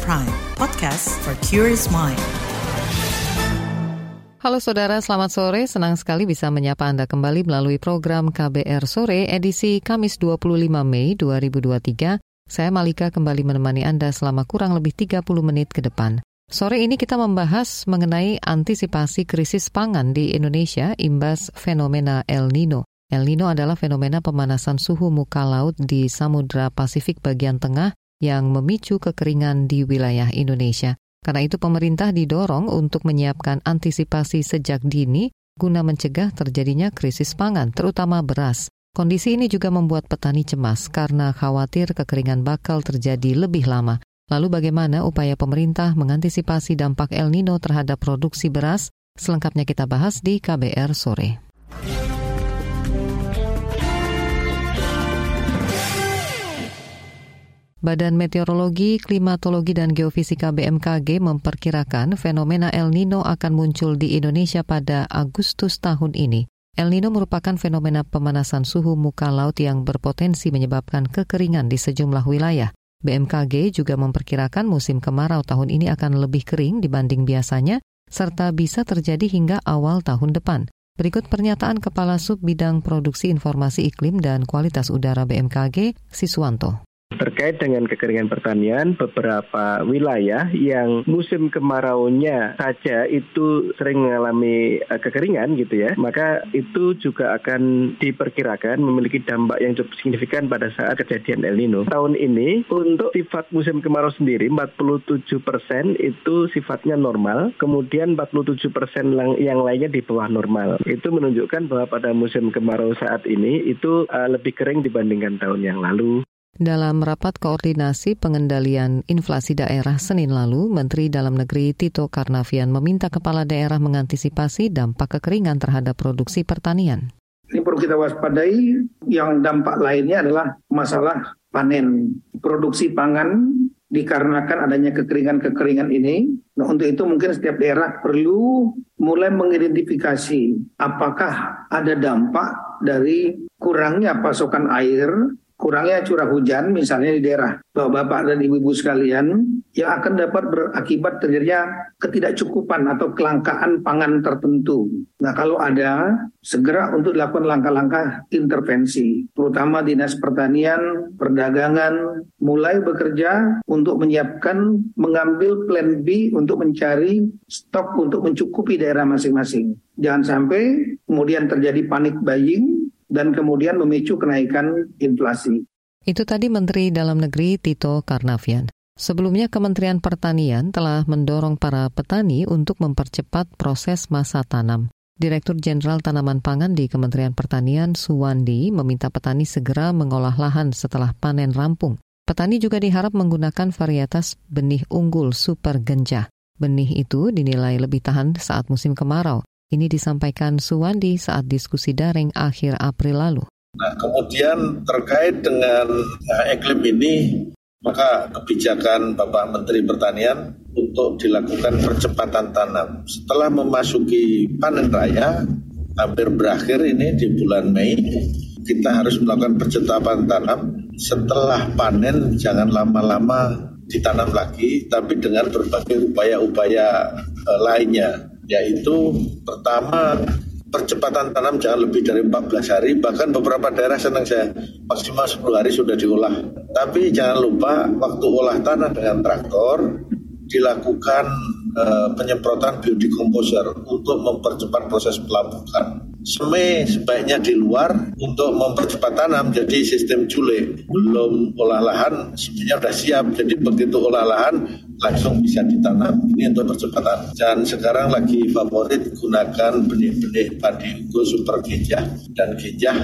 Prime, podcast for curious mind. Halo saudara, selamat sore. Senang sekali bisa menyapa Anda kembali melalui program KBR Sore edisi Kamis 25 Mei 2023. Saya Malika kembali menemani Anda selama kurang lebih 30 menit ke depan. Sore ini kita membahas mengenai antisipasi krisis pangan di Indonesia imbas fenomena El Nino. El Nino adalah fenomena pemanasan suhu muka laut di Samudra Pasifik bagian tengah yang memicu kekeringan di wilayah Indonesia. Karena itu pemerintah didorong untuk menyiapkan antisipasi sejak dini guna mencegah terjadinya krisis pangan, terutama beras. Kondisi ini juga membuat petani cemas karena khawatir kekeringan bakal terjadi lebih lama. Lalu bagaimana upaya pemerintah mengantisipasi dampak El Nino terhadap produksi beras? Selengkapnya kita bahas di KBR sore. Badan Meteorologi, Klimatologi, dan Geofisika BMKG memperkirakan fenomena El Nino akan muncul di Indonesia pada Agustus tahun ini. El Nino merupakan fenomena pemanasan suhu muka laut yang berpotensi menyebabkan kekeringan di sejumlah wilayah. BMKG juga memperkirakan musim kemarau tahun ini akan lebih kering dibanding biasanya, serta bisa terjadi hingga awal tahun depan. Berikut pernyataan Kepala Sub Bidang Produksi Informasi Iklim dan Kualitas Udara BMKG, Siswanto. Terkait dengan kekeringan pertanian, beberapa wilayah yang musim kemaraunya saja itu sering mengalami uh, kekeringan gitu ya, maka itu juga akan diperkirakan memiliki dampak yang cukup signifikan pada saat kejadian El Nino. Tahun ini untuk sifat musim kemarau sendiri 47 persen itu sifatnya normal, kemudian 47 persen yang lainnya di bawah normal. Itu menunjukkan bahwa pada musim kemarau saat ini itu uh, lebih kering dibandingkan tahun yang lalu. Dalam rapat koordinasi pengendalian inflasi daerah Senin lalu, Menteri Dalam Negeri Tito Karnavian meminta kepala daerah mengantisipasi dampak kekeringan terhadap produksi pertanian. Ini perlu kita waspadai, yang dampak lainnya adalah masalah panen. Produksi pangan dikarenakan adanya kekeringan-kekeringan ini. Nah, untuk itu mungkin setiap daerah perlu mulai mengidentifikasi apakah ada dampak dari kurangnya pasokan air kurangnya curah hujan misalnya di daerah bapak-bapak dan ibu-ibu sekalian yang akan dapat berakibat terjadinya ketidakcukupan atau kelangkaan pangan tertentu. Nah kalau ada segera untuk dilakukan langkah-langkah intervensi, terutama dinas pertanian, perdagangan, mulai bekerja untuk menyiapkan mengambil plan B untuk mencari stok untuk mencukupi daerah masing-masing. Jangan sampai kemudian terjadi panik buying dan kemudian memicu kenaikan inflasi. Itu tadi Menteri Dalam Negeri Tito Karnavian. Sebelumnya Kementerian Pertanian telah mendorong para petani untuk mempercepat proses masa tanam. Direktur Jenderal Tanaman Pangan di Kementerian Pertanian Suwandi meminta petani segera mengolah lahan setelah panen rampung. Petani juga diharap menggunakan varietas benih unggul super genjah. Benih itu dinilai lebih tahan saat musim kemarau. Ini disampaikan Suwandi saat diskusi daring akhir April lalu. Nah, kemudian terkait dengan uh, iklim ini, maka kebijakan Bapak Menteri Pertanian untuk dilakukan percepatan tanam. Setelah memasuki panen raya, hampir berakhir ini di bulan Mei, kita harus melakukan percepatan tanam. Setelah panen, jangan lama-lama ditanam lagi, tapi dengan berbagai upaya-upaya uh, lainnya yaitu pertama percepatan tanam jangan lebih dari 14 hari. Bahkan beberapa daerah senang saya maksimal 10 hari sudah diolah. Tapi jangan lupa waktu olah tanah dengan traktor dilakukan uh, penyemprotan biodecomposer untuk mempercepat proses pelapukan Seme sebaiknya di luar untuk mempercepat tanam jadi sistem jule belum olah lahan sebenarnya sudah siap. Jadi begitu olah lahan langsung bisa ditanam ini untuk percepatan dan sekarang lagi favorit gunakan benih-benih padi unggul super gejah dan gejah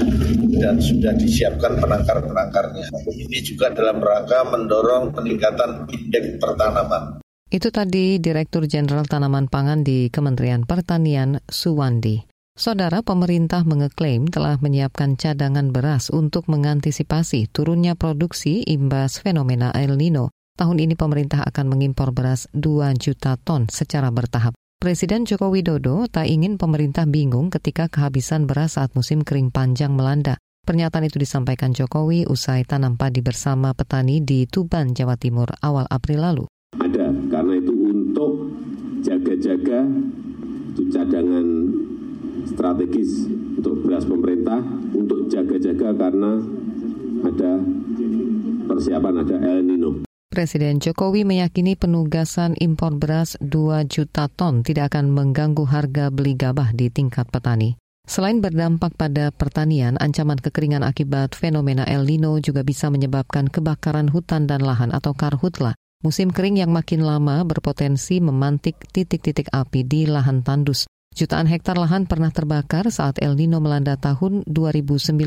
dan sudah disiapkan penangkar-penangkarnya ini juga dalam rangka mendorong peningkatan indeks pertanaman itu tadi Direktur Jenderal Tanaman Pangan di Kementerian Pertanian Suwandi. Saudara pemerintah mengeklaim telah menyiapkan cadangan beras untuk mengantisipasi turunnya produksi imbas fenomena El Nino. Tahun ini pemerintah akan mengimpor beras 2 juta ton secara bertahap. Presiden Joko Widodo tak ingin pemerintah bingung ketika kehabisan beras saat musim kering panjang melanda. Pernyataan itu disampaikan Jokowi usai tanam padi bersama petani di Tuban, Jawa Timur awal April lalu jaga-jaga itu cadangan strategis untuk beras pemerintah untuk jaga-jaga karena ada persiapan ada El Nino. Presiden Jokowi meyakini penugasan impor beras 2 juta ton tidak akan mengganggu harga beli gabah di tingkat petani. Selain berdampak pada pertanian, ancaman kekeringan akibat fenomena El Nino juga bisa menyebabkan kebakaran hutan dan lahan atau karhutla. Musim kering yang makin lama berpotensi memantik titik-titik api di lahan tandus. Jutaan hektar lahan pernah terbakar saat El Nino melanda tahun 2019.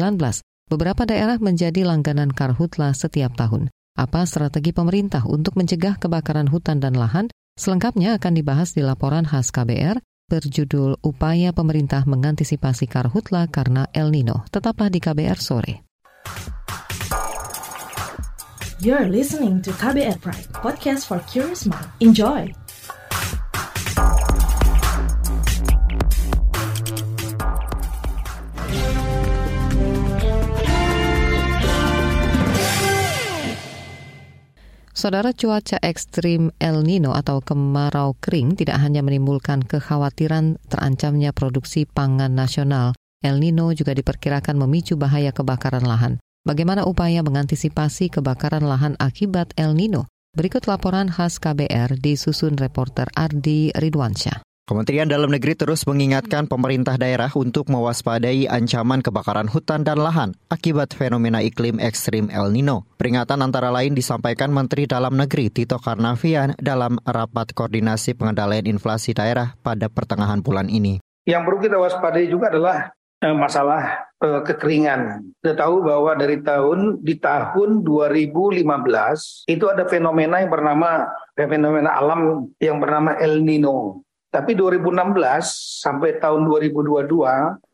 Beberapa daerah menjadi langganan karhutla setiap tahun. Apa strategi pemerintah untuk mencegah kebakaran hutan dan lahan? Selengkapnya akan dibahas di laporan khas KBR berjudul Upaya Pemerintah Mengantisipasi Karhutla karena El Nino. Tetaplah di KBR sore. You're listening to KBR Pride, podcast for curious mind. Enjoy! Saudara cuaca ekstrim El Nino atau kemarau kering tidak hanya menimbulkan kekhawatiran terancamnya produksi pangan nasional, El Nino juga diperkirakan memicu bahaya kebakaran lahan. Bagaimana upaya mengantisipasi kebakaran lahan akibat El Nino? Berikut laporan khas KBR disusun reporter Ardi Ridwansyah. Kementerian Dalam Negeri terus mengingatkan pemerintah daerah untuk mewaspadai ancaman kebakaran hutan dan lahan akibat fenomena iklim ekstrim El Nino. Peringatan antara lain disampaikan Menteri Dalam Negeri Tito Karnavian dalam rapat koordinasi pengendalian inflasi daerah pada pertengahan bulan ini. Yang perlu kita waspadai juga adalah eh, masalah eh, kekeringan. Kita tahu bahwa dari tahun di tahun 2015 itu ada fenomena yang bernama fenomena alam yang bernama El Nino. Tapi 2016 sampai tahun 2022,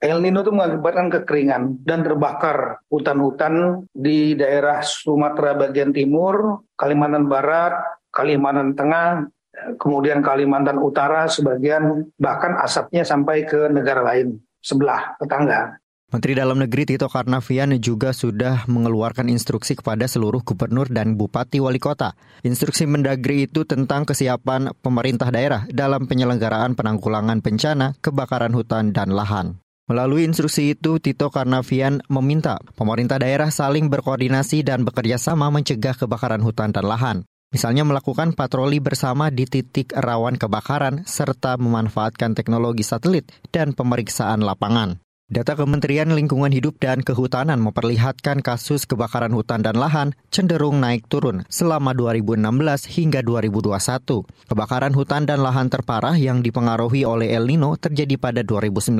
El Nino itu mengakibatkan kekeringan dan terbakar hutan-hutan di daerah Sumatera bagian timur, Kalimantan Barat, Kalimantan Tengah, kemudian Kalimantan Utara sebagian, bahkan asapnya sampai ke negara lain sebelah tetangga. Menteri Dalam Negeri Tito Karnavian juga sudah mengeluarkan instruksi kepada seluruh gubernur dan bupati wali kota. Instruksi Mendagri itu tentang kesiapan pemerintah daerah dalam penyelenggaraan penanggulangan bencana, kebakaran hutan, dan lahan. Melalui instruksi itu, Tito Karnavian meminta pemerintah daerah saling berkoordinasi dan bekerja sama mencegah kebakaran hutan dan lahan. Misalnya melakukan patroli bersama di titik rawan kebakaran serta memanfaatkan teknologi satelit dan pemeriksaan lapangan. Data Kementerian Lingkungan Hidup dan Kehutanan memperlihatkan kasus kebakaran hutan dan lahan cenderung naik turun selama 2016 hingga 2021. Kebakaran hutan dan lahan terparah yang dipengaruhi oleh El Nino terjadi pada 2019.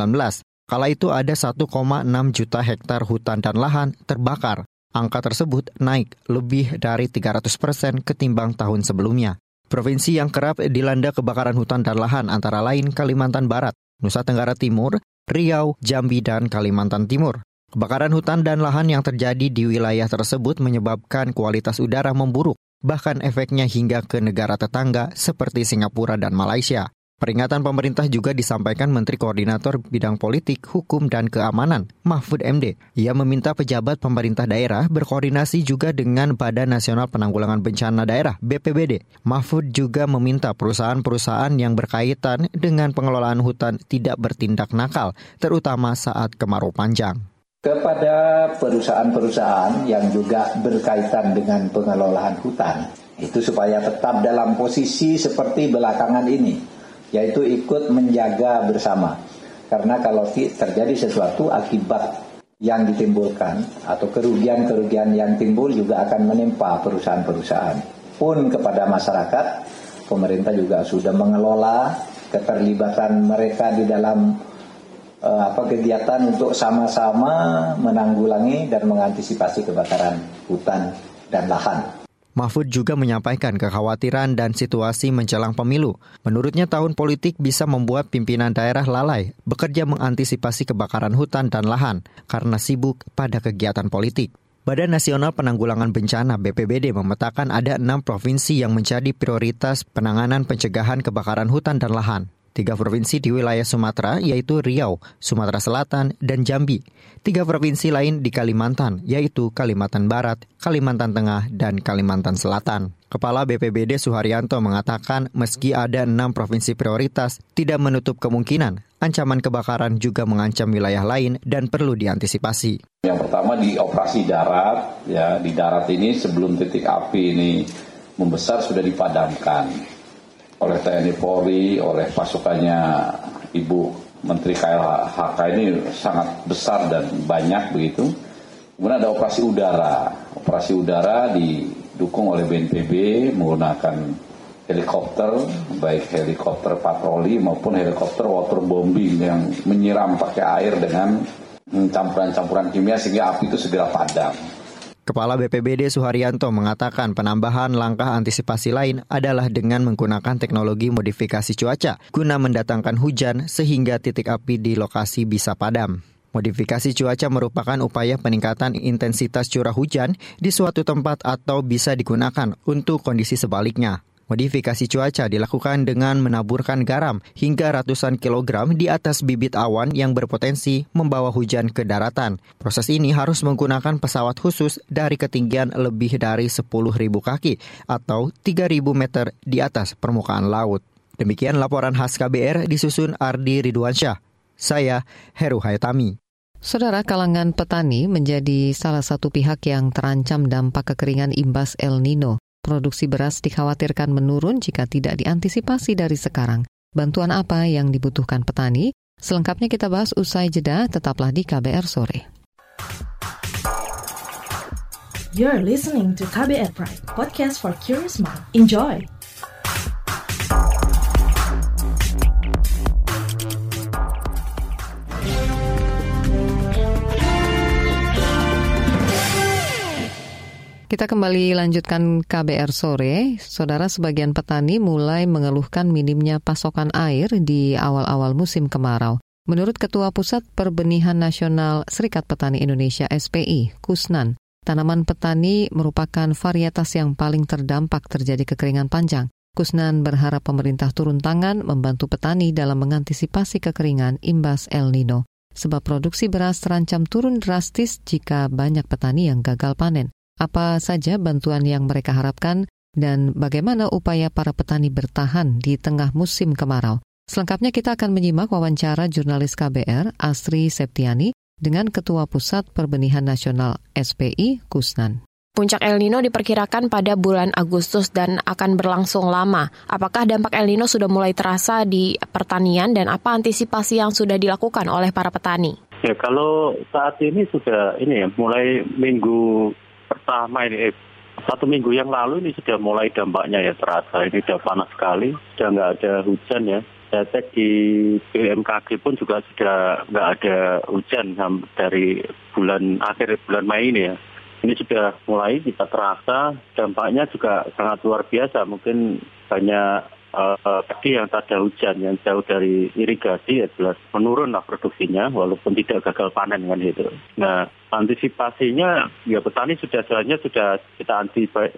Kala itu ada 1,6 juta hektar hutan dan lahan terbakar. Angka tersebut naik lebih dari 300 persen ketimbang tahun sebelumnya. Provinsi yang kerap dilanda kebakaran hutan dan lahan antara lain Kalimantan Barat, Nusa Tenggara Timur, Riau, Jambi, dan Kalimantan Timur. Kebakaran hutan dan lahan yang terjadi di wilayah tersebut menyebabkan kualitas udara memburuk, bahkan efeknya hingga ke negara tetangga seperti Singapura dan Malaysia. Peringatan pemerintah juga disampaikan Menteri Koordinator Bidang Politik, Hukum, dan Keamanan, Mahfud MD. Ia meminta pejabat pemerintah daerah berkoordinasi juga dengan Badan Nasional Penanggulangan Bencana Daerah, BPBD. Mahfud juga meminta perusahaan-perusahaan yang berkaitan dengan pengelolaan hutan tidak bertindak nakal, terutama saat kemarau panjang kepada perusahaan-perusahaan yang juga berkaitan dengan pengelolaan hutan itu supaya tetap dalam posisi seperti belakangan ini yaitu ikut menjaga bersama. Karena kalau terjadi sesuatu akibat yang ditimbulkan atau kerugian-kerugian yang timbul juga akan menimpa perusahaan-perusahaan. Pun kepada masyarakat, pemerintah juga sudah mengelola keterlibatan mereka di dalam uh, apa kegiatan untuk sama-sama menanggulangi dan mengantisipasi kebakaran hutan dan lahan. Mahfud juga menyampaikan kekhawatiran dan situasi menjelang pemilu. Menurutnya tahun politik bisa membuat pimpinan daerah lalai bekerja mengantisipasi kebakaran hutan dan lahan karena sibuk pada kegiatan politik. Badan Nasional Penanggulangan Bencana BPBD memetakan ada enam provinsi yang menjadi prioritas penanganan pencegahan kebakaran hutan dan lahan. Tiga provinsi di wilayah Sumatera yaitu Riau, Sumatera Selatan, dan Jambi. Tiga provinsi lain di Kalimantan yaitu Kalimantan Barat, Kalimantan Tengah, dan Kalimantan Selatan. Kepala BPBD Suharyanto mengatakan meski ada enam provinsi prioritas, tidak menutup kemungkinan ancaman kebakaran juga mengancam wilayah lain dan perlu diantisipasi. Yang pertama di operasi darat, ya di darat ini sebelum titik api ini membesar sudah dipadamkan oleh TNI Polri, oleh pasukannya Ibu Menteri KLHK ini sangat besar dan banyak begitu. Kemudian ada operasi udara. Operasi udara didukung oleh BNPB menggunakan helikopter, baik helikopter patroli maupun helikopter waterbombing yang menyiram pakai air dengan campuran-campuran kimia sehingga api itu segera padam. Kepala BPBD Suharyanto mengatakan penambahan langkah antisipasi lain adalah dengan menggunakan teknologi modifikasi cuaca guna mendatangkan hujan sehingga titik api di lokasi bisa padam. Modifikasi cuaca merupakan upaya peningkatan intensitas curah hujan di suatu tempat atau bisa digunakan untuk kondisi sebaliknya. Modifikasi cuaca dilakukan dengan menaburkan garam hingga ratusan kilogram di atas bibit awan yang berpotensi membawa hujan ke daratan. Proses ini harus menggunakan pesawat khusus dari ketinggian lebih dari 10.000 kaki atau 3.000 meter di atas permukaan laut. Demikian laporan khas KBR disusun Ardi Ridwansyah. Saya Heru Hayatami. Saudara kalangan petani menjadi salah satu pihak yang terancam dampak kekeringan imbas El Nino produksi beras dikhawatirkan menurun jika tidak diantisipasi dari sekarang. Bantuan apa yang dibutuhkan petani? Selengkapnya kita bahas usai jeda, tetaplah di KBR Sore. You're listening to KBR Pride, podcast for curious mind. Enjoy! Kita kembali lanjutkan KBR sore. Saudara sebagian petani mulai mengeluhkan minimnya pasokan air di awal-awal musim kemarau. Menurut Ketua Pusat Perbenihan Nasional Serikat Petani Indonesia SPI, Kusnan, tanaman petani merupakan varietas yang paling terdampak terjadi kekeringan panjang. Kusnan berharap pemerintah turun tangan membantu petani dalam mengantisipasi kekeringan imbas El Nino, sebab produksi beras terancam turun drastis jika banyak petani yang gagal panen. Apa saja bantuan yang mereka harapkan dan bagaimana upaya para petani bertahan di tengah musim kemarau? Selengkapnya kita akan menyimak wawancara jurnalis KBR Asri Septiani dengan Ketua Pusat Perbenihan Nasional SPI Kusnan. Puncak El Nino diperkirakan pada bulan Agustus dan akan berlangsung lama. Apakah dampak El Nino sudah mulai terasa di pertanian dan apa antisipasi yang sudah dilakukan oleh para petani? Ya kalau saat ini sudah ini ya mulai minggu pertama ini eh, satu minggu yang lalu ini sudah mulai dampaknya ya terasa. Ini sudah panas sekali sudah nggak ada hujan ya. Saya cek di BMKG pun juga sudah nggak ada hujan dari bulan akhir bulan Mei ini ya. Ini sudah mulai kita terasa. Dampaknya juga sangat luar biasa. Mungkin banyak uh, yang tak ada hujan yang jauh dari irigasi ya jelas menurun lah produksinya walaupun tidak gagal panen kan itu. Nah antisipasinya ya petani sudah sebenarnya sudah kita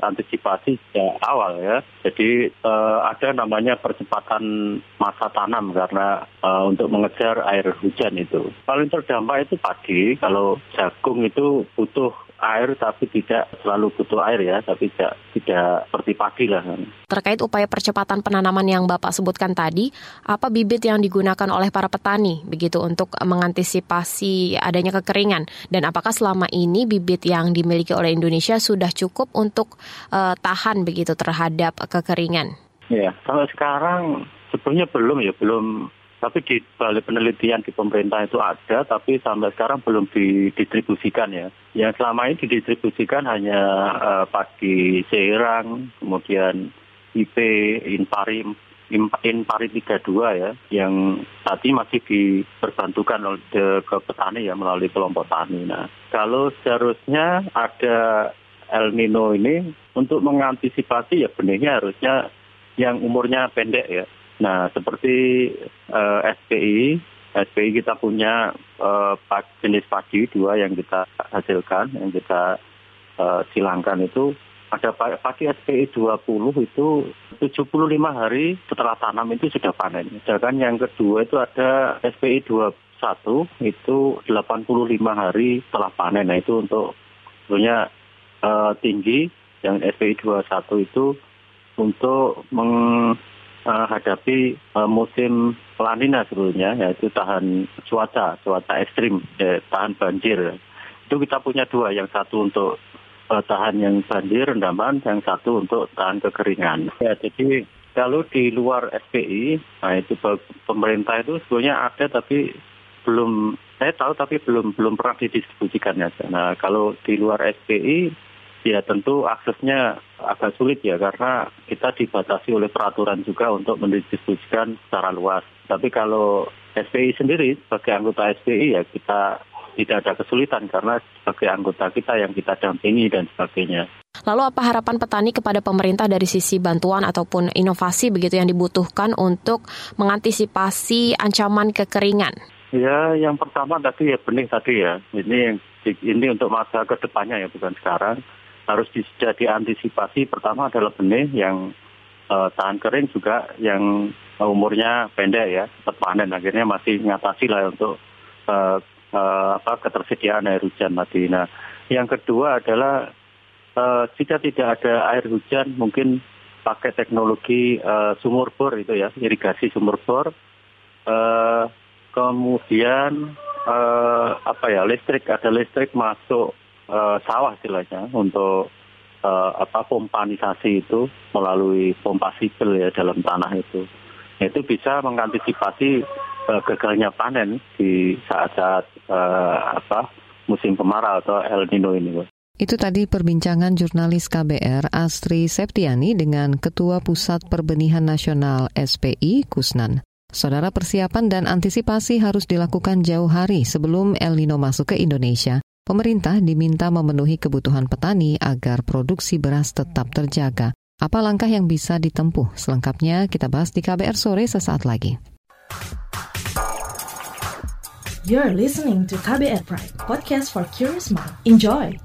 antisipasi sejak awal ya. Jadi uh, ada namanya percepatan masa tanam karena uh, untuk mengejar air hujan itu. Paling terdampak itu padi. Kalau jagung itu butuh air tapi tidak selalu butuh air ya, tapi tidak tidak seperti padi lah. Terkait upaya percepatan penanaman yang Bapak sebutkan tadi, apa bibit yang digunakan oleh para petani begitu untuk mengantisipasi adanya kekeringan dan apakah selama ini bibit yang dimiliki oleh Indonesia sudah cukup untuk uh, tahan begitu terhadap kekeringan? Ya, kalau sekarang sebetulnya belum ya, belum tapi di balik penelitian di pemerintah itu ada, tapi sampai sekarang belum didistribusikan ya. Yang selama ini didistribusikan hanya uh, padi Serang, kemudian IP, Inpari, Inpari 32 ya, yang ini masih diperbantukan oleh ke petani ya melalui kelompok tani. Nah, kalau seharusnya ada El Nino ini untuk mengantisipasi ya benihnya harusnya yang umurnya pendek ya Nah, seperti uh, eh, SPI, SPI kita punya uh, jenis padi dua yang kita hasilkan, yang kita uh, silangkan itu ada padi SPI 20 itu 75 hari setelah tanam itu sudah panen. Sedangkan yang kedua itu ada SPI 21 itu 85 hari setelah panen. Nah itu untuk sebenarnya uh, tinggi yang SPI 21 itu untuk menghadapi uh, musim lanina sebetulnya yaitu tahan cuaca, cuaca ekstrim, ya, tahan banjir. Itu kita punya dua, yang satu untuk uh, tahan yang banjir, rendaman, yang satu untuk tahan kekeringan. Ya, jadi kalau di luar SPI, nah itu pemerintah itu sebenarnya ada tapi belum saya tahu tapi belum belum pernah didistribusikan ya. Nah kalau di luar SPI ya tentu aksesnya agak sulit ya karena kita dibatasi oleh peraturan juga untuk mendistribusikan secara luas. Tapi kalau SPI sendiri sebagai anggota SPI ya kita tidak ada kesulitan karena sebagai anggota kita yang kita dampingi dan sebagainya. Lalu apa harapan petani kepada pemerintah dari sisi bantuan ataupun inovasi begitu yang dibutuhkan untuk mengantisipasi ancaman kekeringan? Ya, yang pertama tadi ya benih tadi ya. Ini ini untuk masa ke depannya ya bukan sekarang harus jadi antisipasi pertama adalah benih yang uh, tahan kering juga yang umurnya pendek ya cepat panen. Akhirnya masih ngatasi lah untuk uh, uh, apa ketersediaan air hujan tadi. Nah yang kedua adalah uh, jika tidak ada air hujan mungkin pakai teknologi uh, sumur bor itu ya irigasi sumur bor. Uh, kemudian uh, apa ya listrik ada listrik masuk uh, sawah istilahnya untuk uh, apa pompanisasi itu melalui pompa sipil ya dalam tanah itu. Itu bisa mengantisipasi uh, gagalnya panen di saat-saat uh, apa musim kemarau atau El Nino ini. Itu tadi perbincangan jurnalis KBR Astri Septiani dengan Ketua Pusat Perbenihan Nasional SPI Kusnan. Saudara persiapan dan antisipasi harus dilakukan jauh hari sebelum El Nino masuk ke Indonesia. Pemerintah diminta memenuhi kebutuhan petani agar produksi beras tetap terjaga. Apa langkah yang bisa ditempuh? Selengkapnya kita bahas di KBR sore sesaat lagi. You're listening to KBR Pride, podcast for curious mind. Enjoy!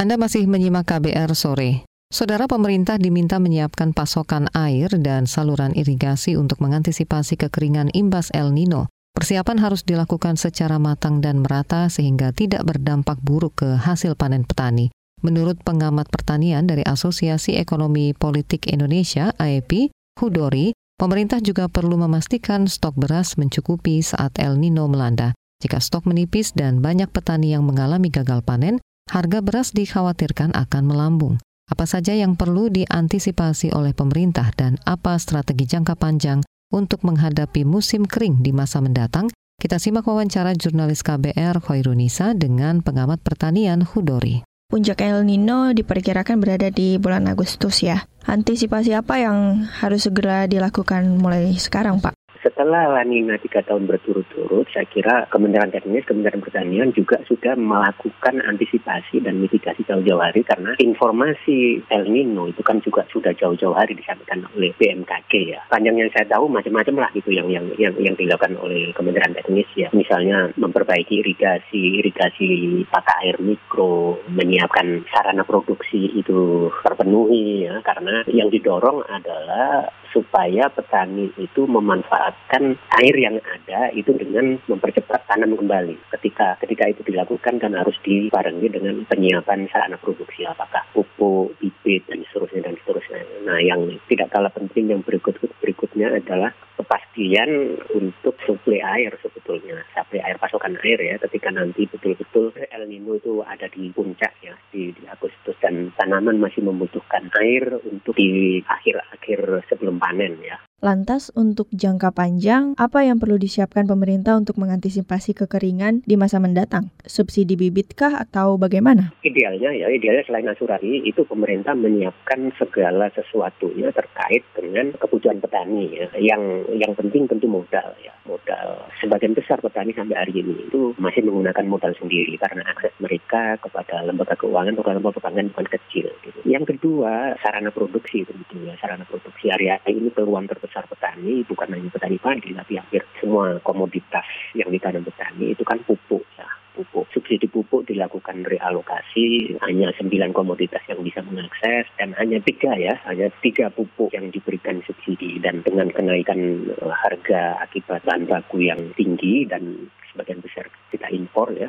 Anda masih menyimak KBR sore. Saudara pemerintah diminta menyiapkan pasokan air dan saluran irigasi untuk mengantisipasi kekeringan imbas El Nino. Persiapan harus dilakukan secara matang dan merata sehingga tidak berdampak buruk ke hasil panen petani. Menurut pengamat pertanian dari Asosiasi Ekonomi Politik Indonesia (AEP), Hudori, pemerintah juga perlu memastikan stok beras mencukupi saat El Nino melanda. Jika stok menipis dan banyak petani yang mengalami gagal panen, harga beras dikhawatirkan akan melambung. Apa saja yang perlu diantisipasi oleh pemerintah dan apa strategi jangka panjang untuk menghadapi musim kering di masa mendatang? Kita simak wawancara jurnalis KBR Khairunisa dengan pengamat pertanian Hudori. Puncak El Nino diperkirakan berada di bulan Agustus ya. Antisipasi apa yang harus segera dilakukan mulai sekarang, Pak? Setelah La Nina tiga tahun berturut-turut, saya kira Kementerian Teknis, Kementerian Pertanian juga sudah melakukan antisipasi dan mitigasi jauh-jauh hari karena informasi El Nino itu kan juga sudah jauh-jauh hari disampaikan oleh BMKG ya. Panjang yang saya tahu macam-macam lah gitu yang yang yang yang dilakukan oleh Kementerian Teknis ya. Misalnya memperbaiki irigasi, irigasi tata air mikro, menyiapkan sarana produksi itu terpenuhi ya karena yang didorong adalah supaya petani itu memanfaatkan air yang ada itu dengan mempercepat tanam kembali. Ketika ketika itu dilakukan kan harus dibarengi dengan penyiapan sarana produksi apakah pupuk, bibit dan seterusnya dan seterusnya. Nah, yang tidak kalah penting yang berikut berikutnya adalah kepastian untuk suplai air sebetulnya, suplai air pasokan air ya ketika nanti betul-betul El Nino itu ada di puncak ya di, di Agustus dan tanaman masih membutuhkan air untuk di akhir-akhir sebelum panen ya. Lantas untuk jangka panjang, apa yang perlu disiapkan pemerintah untuk mengantisipasi kekeringan di masa mendatang? Subsidi bibitkah atau bagaimana? Idealnya ya, idealnya selain asuransi itu pemerintah menyiapkan segala sesuatunya terkait dengan kebutuhan petani ya. Yang yang penting tentu modal ya, modal. Sebagian besar petani sampai hari ini itu masih menggunakan modal sendiri karena akses mereka kepada lembaga keuangan atau lembaga keuangan bukan kecil. Gitu. Yang kedua sarana produksi tentu ya, sarana produksi area ini peluang terbesar besar petani bukan hanya petani padi tapi hampir semua komoditas yang ditanam petani itu kan pupuk ya pupuk. Subsidi pupuk dilakukan realokasi hanya sembilan komoditas yang bisa mengakses dan hanya tiga ya, hanya tiga pupuk yang diberikan subsidi. Dan dengan kenaikan eh, harga akibat bahan baku yang tinggi dan sebagian besar kita impor ya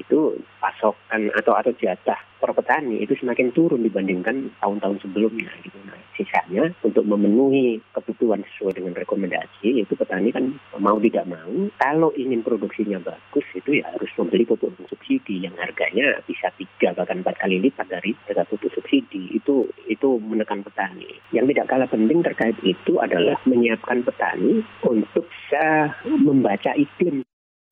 itu pasokan atau atau jatah per petani itu semakin turun dibandingkan tahun-tahun sebelumnya gitu. Nah, sisanya untuk memenuhi kebutuhan sesuai dengan rekomendasi itu petani kan mau tidak mau kalau ingin produksinya bagus itu ya harus membeli pupuk subsidi yang harganya bisa tiga bahkan empat kali lipat dari harga pupuk subsidi itu itu menekan petani. Yang tidak kalah penting terkait itu adalah menyiapkan petani untuk bisa membaca iklim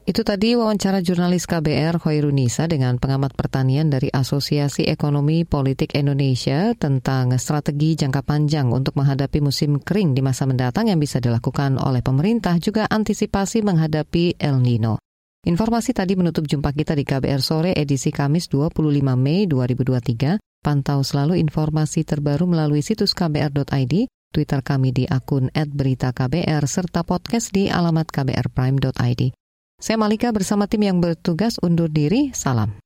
itu tadi wawancara jurnalis KBR Hoirunisa dengan pengamat pertanian dari Asosiasi Ekonomi Politik Indonesia tentang strategi jangka panjang untuk menghadapi musim kering di masa mendatang yang bisa dilakukan oleh pemerintah juga antisipasi menghadapi El Nino. Informasi tadi menutup jumpa kita di KBR sore edisi Kamis 25 Mei 2023. Pantau selalu informasi terbaru melalui situs kbr.id, Twitter kami di akun @beritaKBR serta podcast di alamat kbrprime.id. Saya Malika bersama tim yang bertugas undur diri. Salam.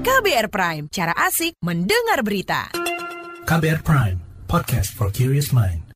KBR Prime, cara asik mendengar berita. KBR Prime, podcast for curious mind.